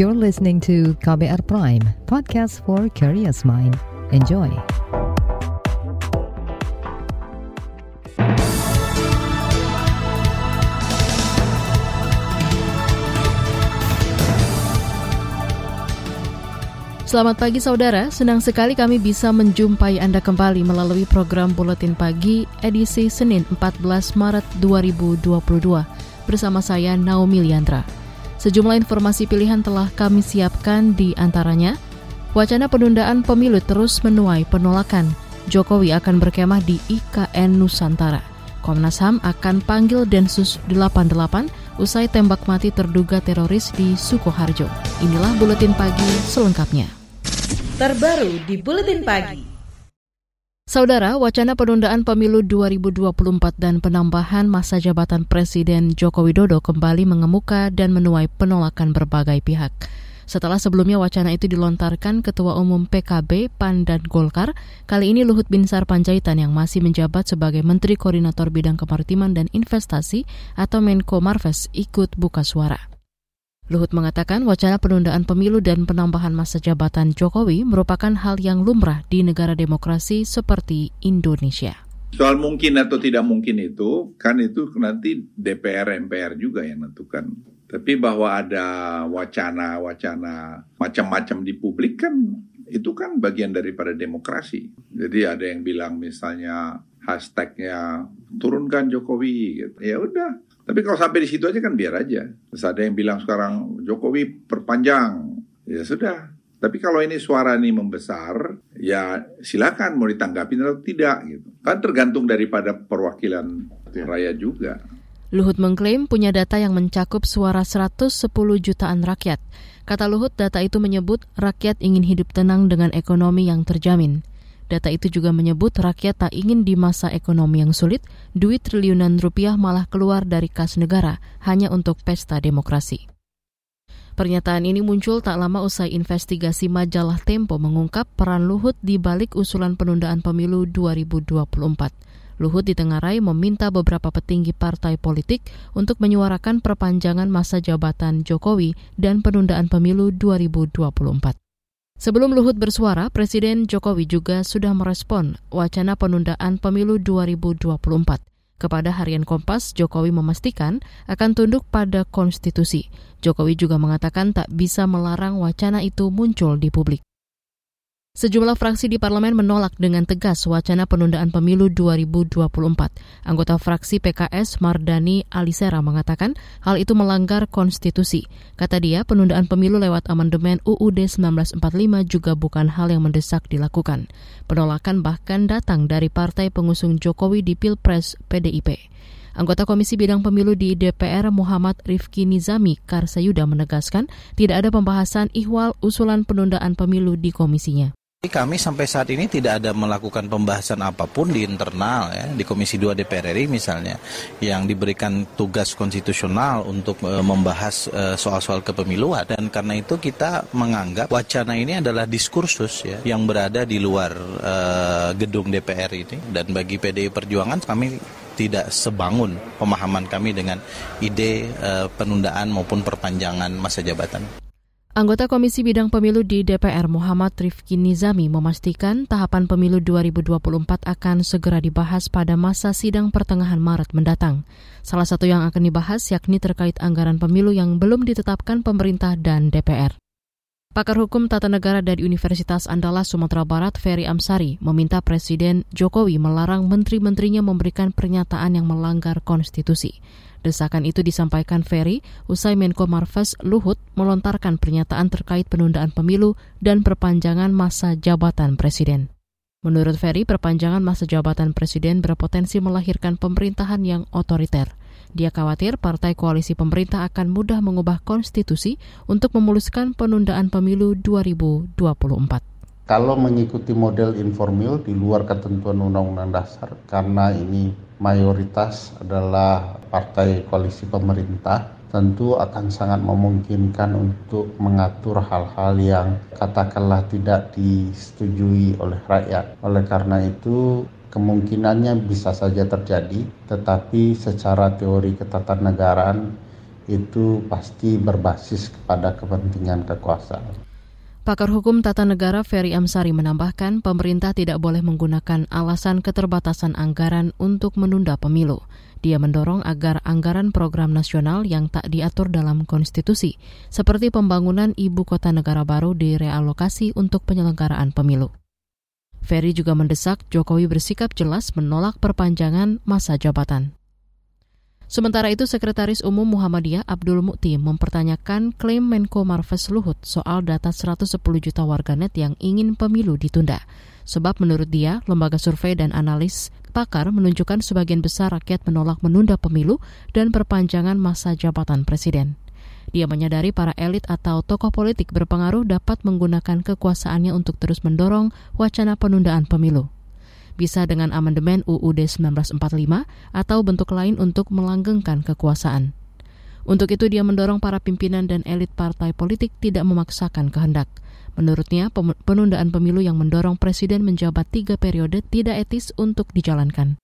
You're listening to KBR Prime, podcast for curious mind. Enjoy. Selamat pagi saudara, senang sekali kami bisa menjumpai Anda kembali melalui program Buletin Pagi edisi Senin 14 Maret 2022 bersama saya Naomi Liandra. Sejumlah informasi pilihan telah kami siapkan di antaranya, wacana penundaan pemilu terus menuai penolakan. Jokowi akan berkemah di IKN Nusantara. Komnas HAM akan panggil Densus 88 usai tembak mati terduga teroris di Sukoharjo. Inilah Buletin Pagi selengkapnya terbaru di Buletin Pagi. Saudara, wacana penundaan pemilu 2024 dan penambahan masa jabatan Presiden Joko Widodo kembali mengemuka dan menuai penolakan berbagai pihak. Setelah sebelumnya wacana itu dilontarkan Ketua Umum PKB, PAN, dan Golkar, kali ini Luhut Binsar Panjaitan yang masih menjabat sebagai Menteri Koordinator Bidang Kemaritiman dan Investasi atau Menko Marves ikut buka suara. Luhut mengatakan wacana penundaan pemilu dan penambahan masa jabatan Jokowi merupakan hal yang lumrah di negara demokrasi seperti Indonesia. Soal mungkin atau tidak mungkin itu, kan itu nanti DPR MPR juga yang menentukan. Tapi bahwa ada wacana-wacana macam-macam di publik kan itu kan bagian daripada demokrasi. Jadi ada yang bilang misalnya hashtagnya turunkan Jokowi gitu. Ya udah, tapi kalau sampai di situ aja kan biar aja. Terus ada yang bilang sekarang Jokowi perpanjang, ya sudah. Tapi kalau ini suara ini membesar, ya silakan mau ditanggapi atau tidak gitu. Kan tergantung daripada perwakilan ya. rakyat juga. Luhut mengklaim punya data yang mencakup suara 110 jutaan rakyat. Kata Luhut, data itu menyebut rakyat ingin hidup tenang dengan ekonomi yang terjamin. Data itu juga menyebut rakyat tak ingin di masa ekonomi yang sulit, duit triliunan rupiah malah keluar dari kas negara hanya untuk pesta demokrasi. Pernyataan ini muncul tak lama usai investigasi majalah Tempo mengungkap peran Luhut di balik usulan penundaan pemilu 2024. Luhut ditengarai meminta beberapa petinggi partai politik untuk menyuarakan perpanjangan masa jabatan Jokowi dan penundaan pemilu 2024. Sebelum Luhut bersuara, Presiden Jokowi juga sudah merespon wacana penundaan pemilu 2024. Kepada harian Kompas, Jokowi memastikan akan tunduk pada konstitusi. Jokowi juga mengatakan tak bisa melarang wacana itu muncul di publik. Sejumlah fraksi di parlemen menolak dengan tegas wacana penundaan pemilu 2024. Anggota fraksi PKS Mardani Alisera mengatakan hal itu melanggar konstitusi. Kata dia, penundaan pemilu lewat amandemen UUD 1945 juga bukan hal yang mendesak dilakukan. Penolakan bahkan datang dari partai pengusung Jokowi di Pilpres PDIP. Anggota Komisi Bidang Pemilu di DPR Muhammad Rifki Nizami Karsayuda menegaskan tidak ada pembahasan ihwal usulan penundaan pemilu di komisinya. Kami sampai saat ini tidak ada melakukan pembahasan apa pun di internal ya, di Komisi 2 DPR RI misalnya yang diberikan tugas konstitusional untuk e, membahas e, soal-soal kepemiluan dan karena itu kita menganggap wacana ini adalah diskursus ya yang berada di luar e, gedung DPR ini dan bagi PDI Perjuangan kami tidak sebangun pemahaman kami dengan ide e, penundaan maupun perpanjangan masa jabatan. Anggota Komisi Bidang Pemilu di DPR Muhammad Rifki Nizami memastikan tahapan pemilu 2024 akan segera dibahas pada masa sidang pertengahan Maret mendatang. Salah satu yang akan dibahas yakni terkait anggaran pemilu yang belum ditetapkan pemerintah dan DPR. Pakar Hukum Tata Negara dari Universitas Andalas Sumatera Barat, Ferry Amsari, meminta Presiden Jokowi melarang menteri-menterinya memberikan pernyataan yang melanggar konstitusi. Desakan itu disampaikan Ferry usai Menko Marves Luhut melontarkan pernyataan terkait penundaan pemilu dan perpanjangan masa jabatan presiden. Menurut Ferry, perpanjangan masa jabatan presiden berpotensi melahirkan pemerintahan yang otoriter. Dia khawatir partai koalisi pemerintah akan mudah mengubah konstitusi untuk memuluskan penundaan pemilu 2024 kalau mengikuti model informal di luar ketentuan undang-undang dasar karena ini mayoritas adalah partai koalisi pemerintah tentu akan sangat memungkinkan untuk mengatur hal-hal yang katakanlah tidak disetujui oleh rakyat. Oleh karena itu kemungkinannya bisa saja terjadi, tetapi secara teori ketatanegaraan itu pasti berbasis kepada kepentingan kekuasaan. Pakar Hukum Tata Negara Ferry Amsari menambahkan pemerintah tidak boleh menggunakan alasan keterbatasan anggaran untuk menunda pemilu. Dia mendorong agar anggaran program nasional yang tak diatur dalam konstitusi, seperti pembangunan ibu kota negara baru direalokasi untuk penyelenggaraan pemilu. Ferry juga mendesak Jokowi bersikap jelas menolak perpanjangan masa jabatan. Sementara itu, Sekretaris Umum Muhammadiyah Abdul Mukti mempertanyakan klaim Menko Marves Luhut soal data 110 juta warganet yang ingin pemilu ditunda. Sebab menurut dia, lembaga survei dan analis pakar menunjukkan sebagian besar rakyat menolak menunda pemilu dan perpanjangan masa jabatan presiden. Dia menyadari para elit atau tokoh politik berpengaruh dapat menggunakan kekuasaannya untuk terus mendorong wacana penundaan pemilu bisa dengan amandemen UUD 1945 atau bentuk lain untuk melanggengkan kekuasaan. Untuk itu dia mendorong para pimpinan dan elit partai politik tidak memaksakan kehendak. Menurutnya, penundaan pemilu yang mendorong presiden menjabat tiga periode tidak etis untuk dijalankan.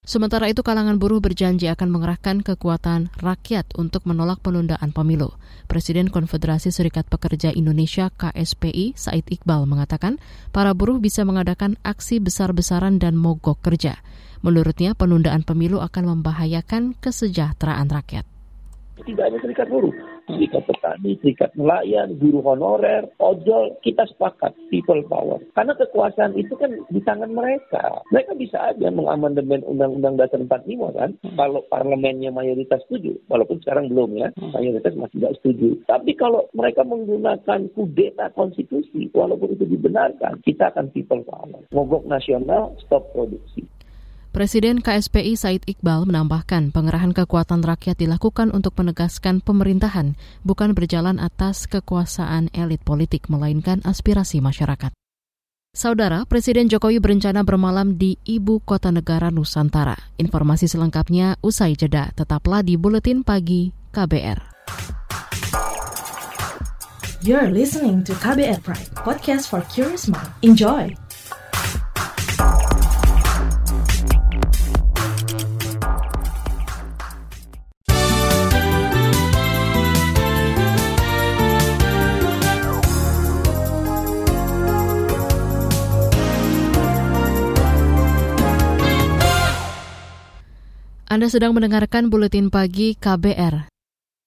Sementara itu kalangan buruh berjanji akan mengerahkan kekuatan rakyat untuk menolak penundaan pemilu. Presiden Konfederasi Serikat Pekerja Indonesia KSPI Said Iqbal mengatakan para buruh bisa mengadakan aksi besar-besaran dan mogok kerja. Menurutnya penundaan pemilu akan membahayakan kesejahteraan rakyat. Tidak hanya serikat buruh, serikat petani, serikat nelayan, guru honorer, ojol, kita sepakat people power. Karena kekuasaan itu kan di tangan mereka. Mereka bisa aja mengamandemen Undang-Undang Dasar 45 kan, hmm. kalau parlemennya mayoritas setuju. Walaupun sekarang belum ya, hmm. mayoritas masih tidak setuju. Tapi kalau mereka menggunakan kudeta konstitusi, walaupun itu dibenarkan, kita akan people power. Mogok nasional, stop produksi. Presiden KSPI Said Iqbal menambahkan pengerahan kekuatan rakyat dilakukan untuk menegaskan pemerintahan, bukan berjalan atas kekuasaan elit politik, melainkan aspirasi masyarakat. Saudara, Presiden Jokowi berencana bermalam di ibu kota negara Nusantara. Informasi selengkapnya usai jeda. Tetaplah di Buletin Pagi KBR. You're listening to KBR Pride, podcast for curious mind. Enjoy! Anda sedang mendengarkan buletin pagi KBR.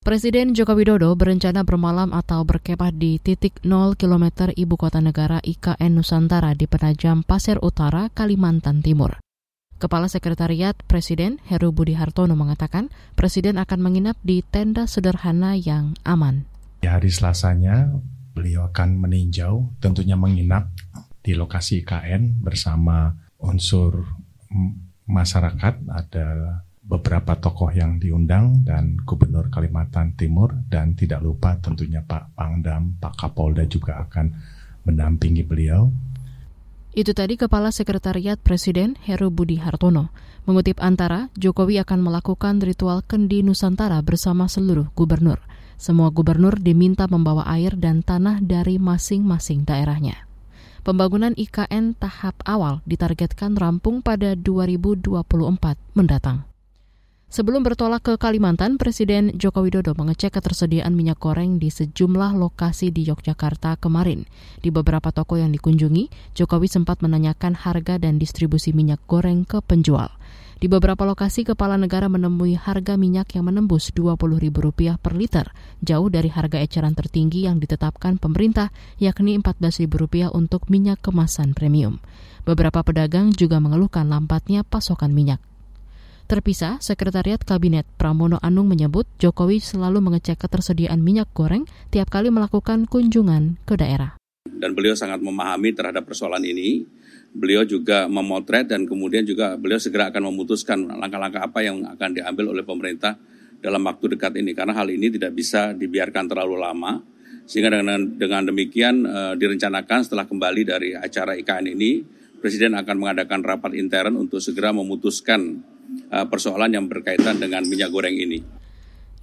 Presiden Joko Widodo berencana bermalam atau berkemah di titik 0 km ibu kota negara IKN Nusantara di Penajam Pasir Utara, Kalimantan Timur. Kepala Sekretariat Presiden Heru Budi Hartono mengatakan Presiden akan menginap di tenda sederhana yang aman. Di hari Selasanya, beliau akan meninjau, tentunya menginap di lokasi IKN bersama unsur masyarakat, ada beberapa tokoh yang diundang dan Gubernur Kalimantan Timur dan tidak lupa tentunya Pak Pangdam, Pak Kapolda juga akan mendampingi beliau. Itu tadi Kepala Sekretariat Presiden Heru Budi Hartono. Mengutip antara, Jokowi akan melakukan ritual kendi Nusantara bersama seluruh gubernur. Semua gubernur diminta membawa air dan tanah dari masing-masing daerahnya. Pembangunan IKN tahap awal ditargetkan rampung pada 2024 mendatang. Sebelum bertolak ke Kalimantan, Presiden Joko Widodo mengecek ketersediaan minyak goreng di sejumlah lokasi di Yogyakarta kemarin. Di beberapa toko yang dikunjungi, Jokowi sempat menanyakan harga dan distribusi minyak goreng ke penjual. Di beberapa lokasi, kepala negara menemui harga minyak yang menembus Rp20.000 per liter, jauh dari harga eceran tertinggi yang ditetapkan pemerintah, yakni Rp14.000 untuk minyak kemasan premium. Beberapa pedagang juga mengeluhkan lambatnya pasokan minyak. Terpisah, Sekretariat Kabinet Pramono Anung menyebut Jokowi selalu mengecek ketersediaan minyak goreng tiap kali melakukan kunjungan ke daerah. Dan beliau sangat memahami terhadap persoalan ini. Beliau juga memotret dan kemudian juga beliau segera akan memutuskan langkah-langkah apa yang akan diambil oleh pemerintah dalam waktu dekat ini. Karena hal ini tidak bisa dibiarkan terlalu lama. Sehingga dengan, dengan demikian e, direncanakan setelah kembali dari acara IKN ini, Presiden akan mengadakan rapat intern untuk segera memutuskan uh, persoalan yang berkaitan dengan minyak goreng ini.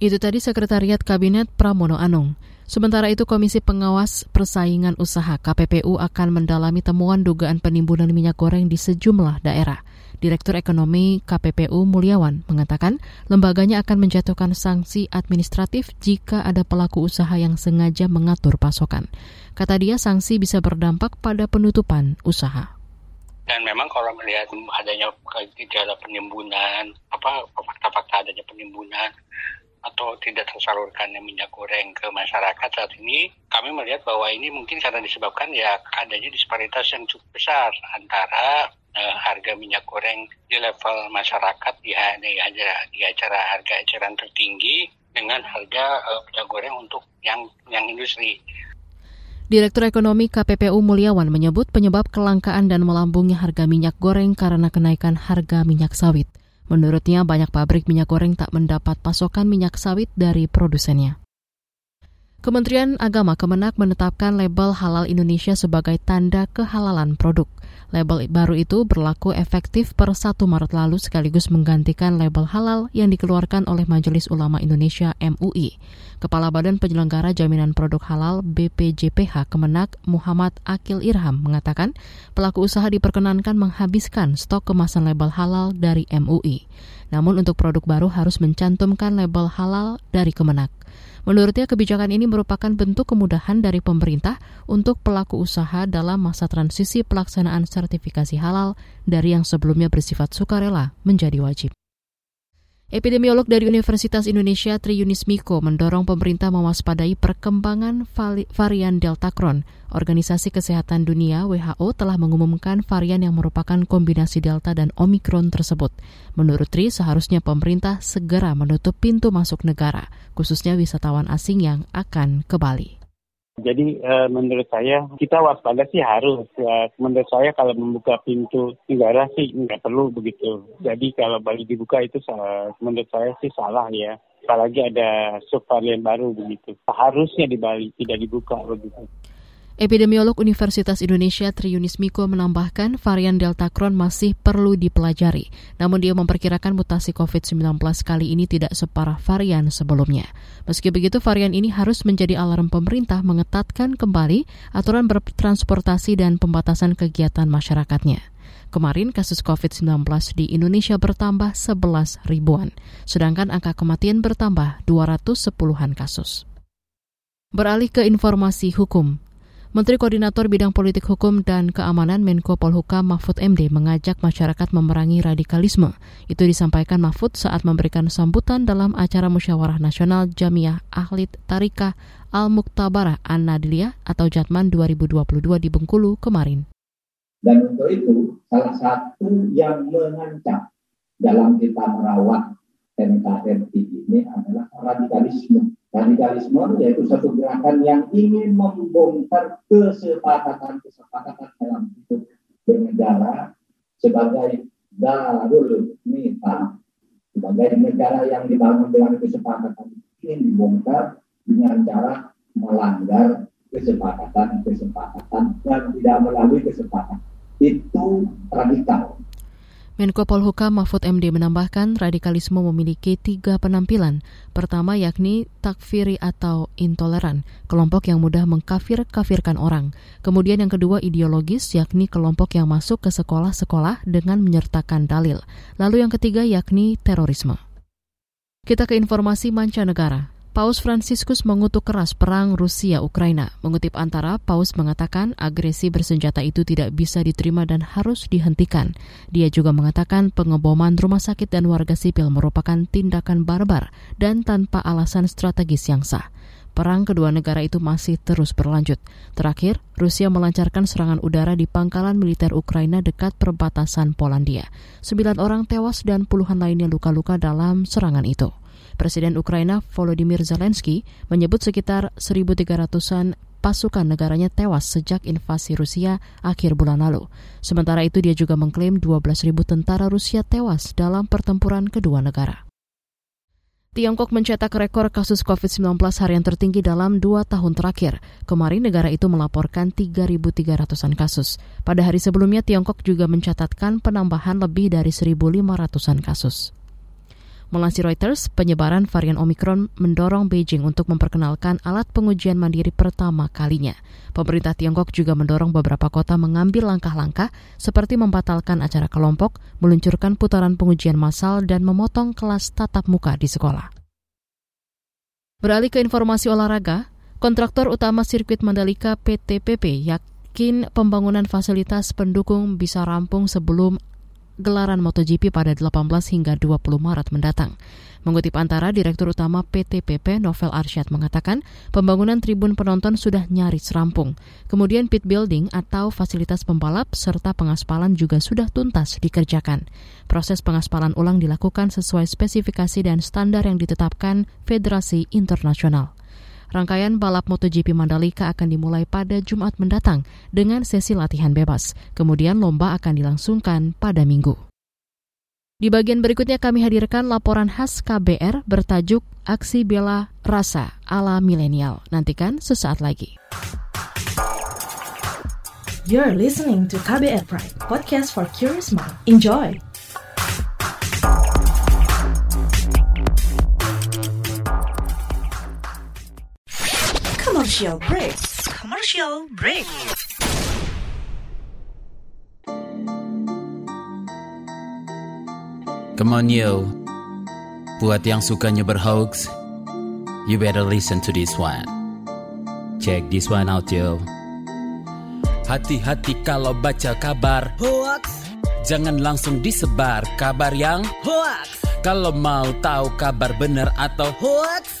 Itu tadi Sekretariat Kabinet Pramono Anung. Sementara itu Komisi Pengawas Persaingan Usaha KPPU akan mendalami temuan dugaan penimbunan minyak goreng di sejumlah daerah. Direktur Ekonomi KPPU Mulyawan mengatakan lembaganya akan menjatuhkan sanksi administratif jika ada pelaku usaha yang sengaja mengatur pasokan. Kata dia sanksi bisa berdampak pada penutupan usaha. Dan memang kalau melihat adanya ada penimbunan, apa fakta-fakta adanya penimbunan atau tidak tersalurkannya minyak goreng ke masyarakat saat ini, kami melihat bahwa ini mungkin karena disebabkan ya adanya disparitas yang cukup besar antara uh, harga minyak goreng di level masyarakat di, di, di acara harga eceran tertinggi dengan harga uh, minyak goreng untuk yang yang industri. Direktur Ekonomi KPPU Mulyawan menyebut penyebab kelangkaan dan melambungnya harga minyak goreng karena kenaikan harga minyak sawit. Menurutnya, banyak pabrik minyak goreng tak mendapat pasokan minyak sawit dari produsennya. Kementerian Agama Kemenak menetapkan label halal Indonesia sebagai tanda kehalalan produk. Label baru itu berlaku efektif per 1 Maret lalu sekaligus menggantikan label halal yang dikeluarkan oleh Majelis Ulama Indonesia MUI. Kepala Badan Penyelenggara Jaminan Produk Halal BPJPH Kemenak Muhammad Akil Irham mengatakan pelaku usaha diperkenankan menghabiskan stok kemasan label halal dari MUI. Namun untuk produk baru harus mencantumkan label halal dari Kemenak. Menurutnya kebijakan ini merupakan bentuk kemudahan dari pemerintah untuk pelaku usaha dalam masa transisi pelaksanaan sertifikasi halal dari yang sebelumnya bersifat sukarela menjadi wajib. Epidemiolog dari Universitas Indonesia Tri Yunis Miko mendorong pemerintah mewaspadai perkembangan varian Delta Cron. Organisasi Kesehatan Dunia WHO telah mengumumkan varian yang merupakan kombinasi Delta dan Omikron tersebut. Menurut Tri, seharusnya pemerintah segera menutup pintu masuk negara, khususnya wisatawan asing yang akan ke Bali. Jadi uh, menurut saya kita waspada sih harus. Uh, menurut saya kalau membuka pintu negara sih nggak perlu begitu. Jadi kalau Bali dibuka itu salah, menurut saya sih salah ya. Apalagi ada subvarian baru begitu. Harusnya di Bali tidak dibuka begitu. Epidemiolog Universitas Indonesia Triunis Miko menambahkan varian Delta Cron masih perlu dipelajari. Namun dia memperkirakan mutasi COVID-19 kali ini tidak separah varian sebelumnya. Meski begitu, varian ini harus menjadi alarm pemerintah mengetatkan kembali aturan bertransportasi dan pembatasan kegiatan masyarakatnya. Kemarin kasus COVID-19 di Indonesia bertambah 11 ribuan, sedangkan angka kematian bertambah 210-an kasus. Beralih ke informasi hukum, Menteri Koordinator Bidang Politik Hukum dan Keamanan Menko Polhukam Mahfud MD mengajak masyarakat memerangi radikalisme. Itu disampaikan Mahfud saat memberikan sambutan dalam acara Musyawarah Nasional Jamiah Ahli Tarikah Al-Muktabarah An-Nadliyah atau Jatman 2022 di Bengkulu kemarin. Dan untuk itu, salah satu yang mengancam dalam kita merawat NKRI ini adalah radikalisme Radikalisme yaitu satu gerakan yang ingin membongkar kesepakatan-kesepakatan dalam hidup bernegara sebagai darul mita sebagai negara yang dibangun dengan kesepakatan ini dibongkar dengan cara melanggar kesepakatan-kesepakatan dan tidak melalui kesepakatan. Itu radikal Menko Polhukam Mahfud MD menambahkan radikalisme memiliki tiga penampilan. Pertama yakni takfiri atau intoleran, kelompok yang mudah mengkafir-kafirkan orang. Kemudian yang kedua ideologis yakni kelompok yang masuk ke sekolah-sekolah dengan menyertakan dalil. Lalu yang ketiga yakni terorisme. Kita ke informasi mancanegara. Paus Fransiskus mengutuk keras perang Rusia-Ukraina. Mengutip antara, Paus mengatakan agresi bersenjata itu tidak bisa diterima dan harus dihentikan. Dia juga mengatakan pengeboman rumah sakit dan warga sipil merupakan tindakan barbar dan tanpa alasan strategis yang sah. Perang kedua negara itu masih terus berlanjut. Terakhir, Rusia melancarkan serangan udara di pangkalan militer Ukraina dekat perbatasan Polandia. Sembilan orang tewas dan puluhan lainnya luka-luka dalam serangan itu. Presiden Ukraina Volodymyr Zelensky menyebut sekitar 1.300-an pasukan negaranya tewas sejak invasi Rusia akhir bulan lalu. Sementara itu dia juga mengklaim 12.000 tentara Rusia tewas dalam pertempuran kedua negara. Tiongkok mencetak rekor kasus COVID-19 harian tertinggi dalam dua tahun terakhir. Kemarin negara itu melaporkan 3.300-an kasus. Pada hari sebelumnya Tiongkok juga mencatatkan penambahan lebih dari 1.500-an kasus. Melansir Reuters, penyebaran varian Omicron mendorong Beijing untuk memperkenalkan alat pengujian mandiri pertama kalinya. Pemerintah Tiongkok juga mendorong beberapa kota mengambil langkah-langkah seperti membatalkan acara kelompok, meluncurkan putaran pengujian massal, dan memotong kelas tatap muka di sekolah. Beralih ke informasi olahraga, kontraktor utama sirkuit Mandalika PTPP yakin pembangunan fasilitas pendukung bisa rampung sebelum gelaran MotoGP pada 18 hingga 20 Maret mendatang. Mengutip antara, Direktur Utama PTPP Novel Arsyad mengatakan pembangunan tribun penonton sudah nyaris rampung. Kemudian pit building atau fasilitas pembalap serta pengaspalan juga sudah tuntas dikerjakan. Proses pengaspalan ulang dilakukan sesuai spesifikasi dan standar yang ditetapkan Federasi Internasional. Rangkaian balap MotoGP Mandalika akan dimulai pada Jumat mendatang dengan sesi latihan bebas. Kemudian lomba akan dilangsungkan pada Minggu. Di bagian berikutnya kami hadirkan laporan khas KBR bertajuk Aksi Bela Rasa ala Milenial. Nantikan sesaat lagi. You're listening to KBR Pride, podcast for curious mind. Enjoy! Commercial break. Commercial break. Come on yo, buat yang sukanya berhoax, you better listen to this one. Check this one out yo. Hati-hati kalau baca kabar hoax, jangan langsung disebar kabar yang hoax. Kalau mau tahu kabar benar atau hoax,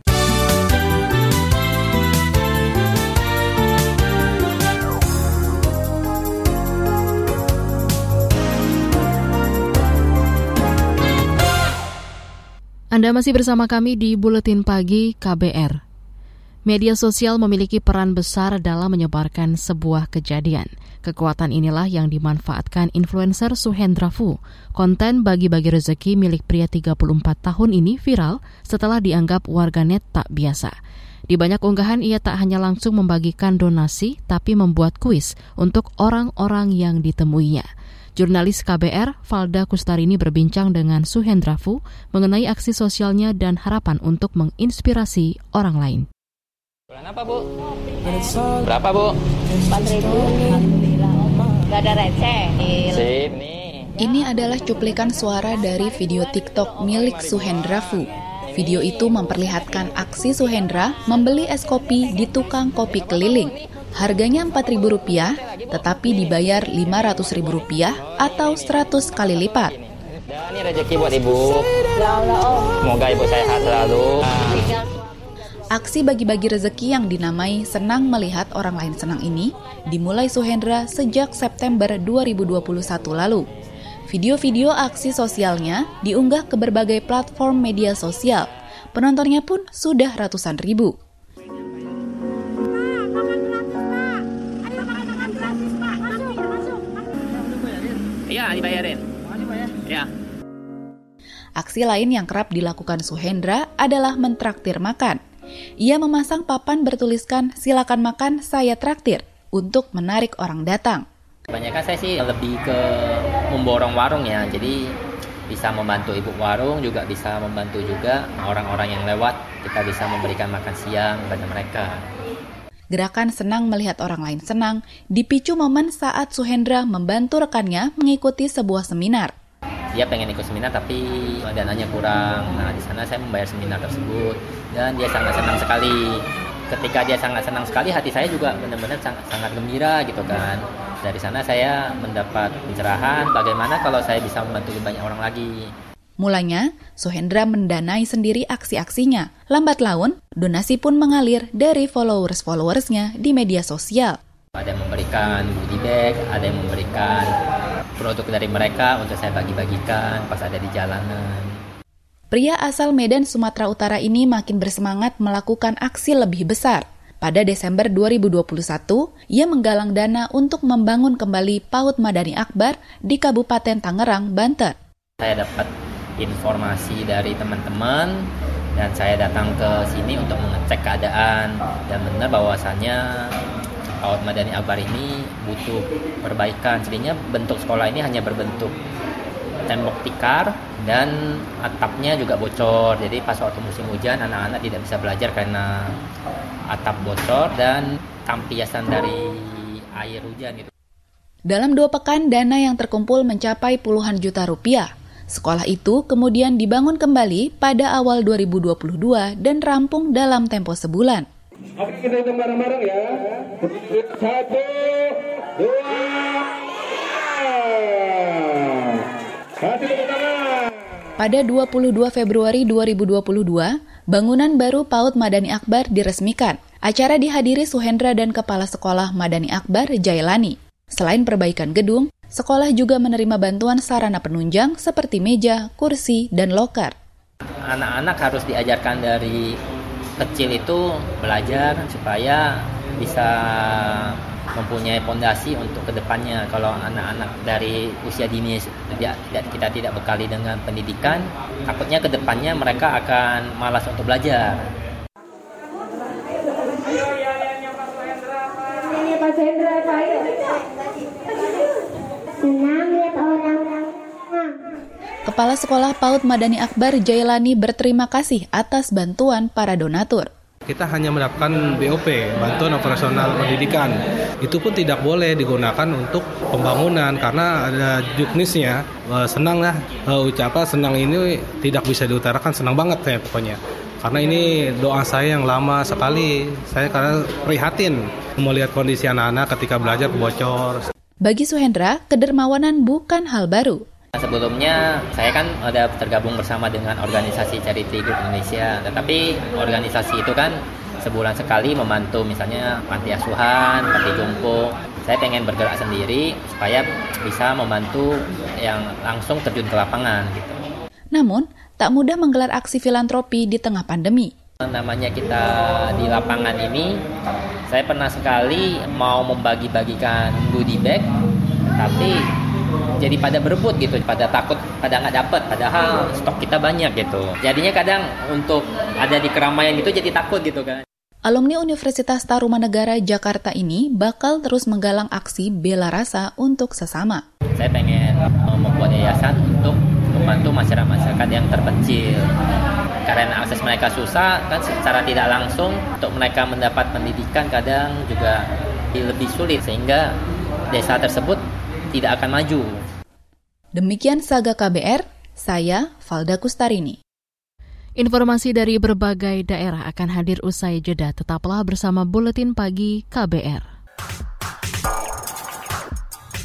Anda masih bersama kami di Buletin Pagi KBR. Media sosial memiliki peran besar dalam menyebarkan sebuah kejadian. Kekuatan inilah yang dimanfaatkan influencer Suhendra Fu. Konten bagi-bagi rezeki milik pria 34 tahun ini viral setelah dianggap warganet tak biasa. Di banyak unggahan ia tak hanya langsung membagikan donasi, tapi membuat kuis untuk orang-orang yang ditemuinya. Jurnalis KBR Valda Kustarini berbincang dengan Suhendra Fu mengenai aksi sosialnya dan harapan untuk menginspirasi orang lain. Berapa bu? Berapa bu? Empat ribu. Gak ada receh. Sip nih. Ini adalah cuplikan suara dari video TikTok milik Suhendra Fu. Video itu memperlihatkan aksi Suhendra membeli es kopi di tukang kopi keliling. Harganya Rp4.000, tetapi dibayar Rp500.000 atau 100 kali lipat. Ini rezeki buat ibu. Semoga ibu sehat selalu. Aksi bagi-bagi rezeki yang dinamai Senang Melihat Orang Lain Senang ini dimulai Suhendra sejak September 2021 lalu. Video-video aksi sosialnya diunggah ke berbagai platform media sosial. Penontonnya pun sudah ratusan ribu. Iya, dibayarin. Ya. Aksi lain yang kerap dilakukan Suhendra adalah mentraktir makan. Ia memasang papan bertuliskan silakan makan saya traktir untuk menarik orang datang. Kebanyakan saya sih lebih ke memborong warung ya, jadi bisa membantu ibu warung juga bisa membantu juga orang-orang yang lewat kita bisa memberikan makan siang kepada mereka. Gerakan senang melihat orang lain senang dipicu momen saat Suhendra membantu rekannya mengikuti sebuah seminar. Dia pengen ikut seminar tapi dananya kurang. Nah, di sana saya membayar seminar tersebut dan dia sangat senang sekali. Ketika dia sangat senang sekali, hati saya juga benar-benar sangat, sangat gembira gitu kan. Dari sana saya mendapat pencerahan bagaimana kalau saya bisa membantu banyak orang lagi. Mulanya, Suhendra mendanai sendiri aksi-aksinya. Lambat laun, donasi pun mengalir dari followers-followersnya di media sosial. Ada yang memberikan goodie bag, ada yang memberikan produk dari mereka untuk saya bagi-bagikan pas ada di jalanan. Pria asal Medan, Sumatera Utara ini makin bersemangat melakukan aksi lebih besar. Pada Desember 2021, ia menggalang dana untuk membangun kembali PAUD Madani Akbar di Kabupaten Tangerang, Banten. Saya dapat informasi dari teman-teman dan saya datang ke sini untuk mengecek keadaan dan benar bahwasannya PAUD Madani Akbar ini butuh perbaikan. Sebenarnya bentuk sekolah ini hanya berbentuk tembok tikar dan atapnya juga bocor. Jadi pas waktu musim hujan anak-anak tidak bisa belajar karena atap bocor dan tampiasan dari air hujan gitu. Dalam dua pekan, dana yang terkumpul mencapai puluhan juta rupiah. Sekolah itu kemudian dibangun kembali pada awal 2022 dan rampung dalam tempo sebulan. Oke, kita hitung bareng-bareng ya. Satu, dua, Pada 22 Februari 2022, bangunan baru PAUD Madani Akbar diresmikan. Acara dihadiri Suhendra dan Kepala Sekolah Madani Akbar Jailani. Selain perbaikan gedung, sekolah juga menerima bantuan sarana penunjang seperti meja, kursi, dan loker. Anak-anak harus diajarkan dari kecil itu belajar supaya bisa mempunyai pondasi untuk ke depannya. Kalau anak-anak dari usia dini tidak, tidak kita tidak bekali dengan pendidikan, takutnya ke depannya mereka akan malas untuk belajar. Kepala Sekolah PAUD Madani Akbar Jailani berterima kasih atas bantuan para donatur. Kita hanya mendapatkan BOP, bantuan operasional pendidikan. Itu pun tidak boleh digunakan untuk pembangunan karena ada juknisnya. Senang lah, ucapan senang ini tidak bisa diutarakan, senang banget saya pokoknya. Karena ini doa saya yang lama sekali. Saya karena prihatin melihat kondisi anak-anak ketika belajar bocor. Bagi Suhendra, kedermawanan bukan hal baru. Sebelumnya saya kan ada tergabung bersama dengan organisasi Charity Group Indonesia, tetapi organisasi itu kan sebulan sekali membantu misalnya panti asuhan, panti jompo. Saya pengen bergerak sendiri supaya bisa membantu yang langsung terjun ke lapangan gitu. Namun, tak mudah menggelar aksi filantropi di tengah pandemi. Namanya kita di lapangan ini, saya pernah sekali mau membagi-bagikan goodie bag, tapi jadi pada berebut gitu, pada takut, pada nggak dapat. Padahal stok kita banyak gitu. Jadinya kadang untuk ada di keramaian itu jadi takut gitu kan. Alumni Universitas Tarumanegara Jakarta ini bakal terus menggalang aksi bela rasa untuk sesama. Saya pengen membuat yayasan membantu masyarakat-masyarakat yang terpencil. Karena akses mereka susah, kan secara tidak langsung untuk mereka mendapat pendidikan kadang juga lebih sulit sehingga desa tersebut tidak akan maju. Demikian Saga KBR, saya Valda Kustarini. Informasi dari berbagai daerah akan hadir usai jeda. Tetaplah bersama Buletin Pagi KBR.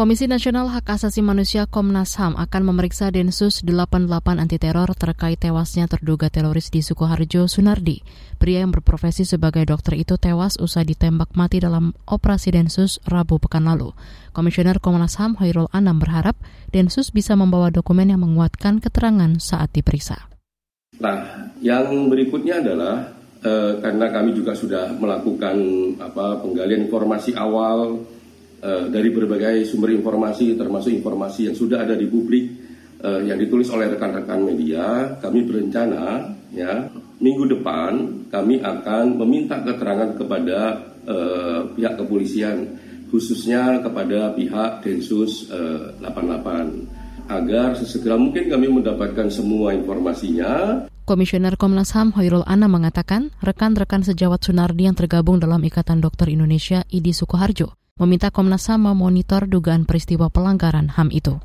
Komisi Nasional Hak Asasi Manusia Komnas HAM akan memeriksa Densus 88 anti teror terkait tewasnya terduga teroris di Sukoharjo, Sunardi. Pria yang berprofesi sebagai dokter itu tewas usai ditembak mati dalam operasi Densus Rabu pekan lalu. Komisioner Komnas HAM Hoirul Anam berharap Densus bisa membawa dokumen yang menguatkan keterangan saat diperiksa. Nah, yang berikutnya adalah eh, karena kami juga sudah melakukan apa penggalian informasi awal eh, dari berbagai sumber informasi termasuk informasi yang sudah ada di publik eh, yang ditulis oleh rekan-rekan media kami berencana ya minggu depan kami akan meminta keterangan kepada eh, pihak kepolisian khususnya kepada pihak Densus eh, 88 agar sesegera mungkin kami mendapatkan semua informasinya. Komisioner Komnas HAM Hoirul Anam mengatakan rekan-rekan sejawat Sunardi yang tergabung dalam Ikatan Dokter Indonesia IDI Sukoharjo meminta Komnas HAM memonitor dugaan peristiwa pelanggaran HAM itu.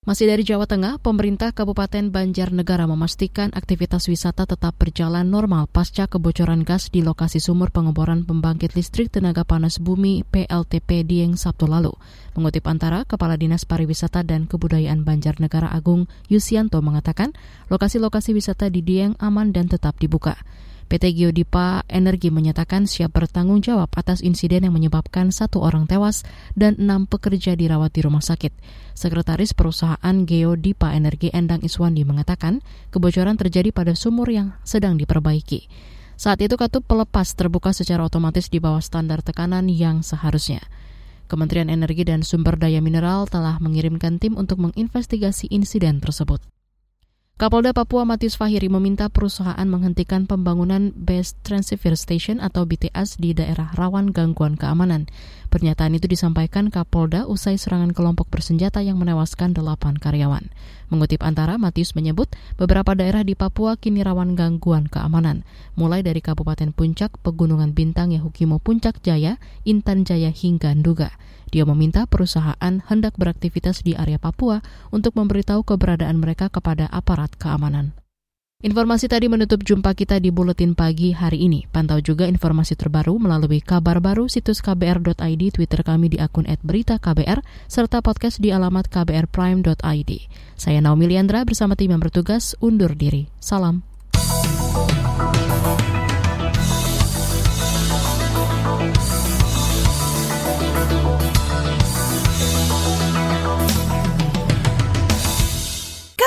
Masih dari Jawa Tengah, pemerintah Kabupaten Banjarnegara memastikan aktivitas wisata tetap berjalan normal pasca kebocoran gas di lokasi sumur pengeboran pembangkit listrik tenaga panas bumi PLTP Dieng Sabtu lalu. Mengutip antara, Kepala Dinas Pariwisata dan Kebudayaan Banjarnegara Agung Yusianto mengatakan, lokasi-lokasi wisata di Dieng aman dan tetap dibuka. PT Geodipa Energi menyatakan siap bertanggung jawab atas insiden yang menyebabkan satu orang tewas dan enam pekerja dirawat di rumah sakit. Sekretaris perusahaan Geodipa Energi Endang Iswandi mengatakan kebocoran terjadi pada sumur yang sedang diperbaiki. Saat itu katup pelepas terbuka secara otomatis di bawah standar tekanan yang seharusnya. Kementerian Energi dan Sumber Daya Mineral telah mengirimkan tim untuk menginvestigasi insiden tersebut. Kapolda Papua Matius Fahiri meminta perusahaan menghentikan pembangunan Base Transceiver Station atau BTS di daerah rawan gangguan keamanan. Pernyataan itu disampaikan Kapolda usai serangan kelompok bersenjata yang menewaskan delapan karyawan. Mengutip antara, Matius menyebut beberapa daerah di Papua kini rawan gangguan keamanan, mulai dari Kabupaten Puncak, Pegunungan Bintang, Yahukimo Puncak Jaya, Intan Jaya hingga Nduga. Dia meminta perusahaan hendak beraktivitas di area Papua untuk memberitahu keberadaan mereka kepada aparat keamanan. Informasi tadi menutup jumpa kita di Buletin Pagi hari ini. Pantau juga informasi terbaru melalui kabar baru situs kbr.id, Twitter kami di akun @beritaKBR, serta podcast di alamat kbrprime.id. Saya Naomi Liandra bersama tim yang bertugas undur diri. Salam.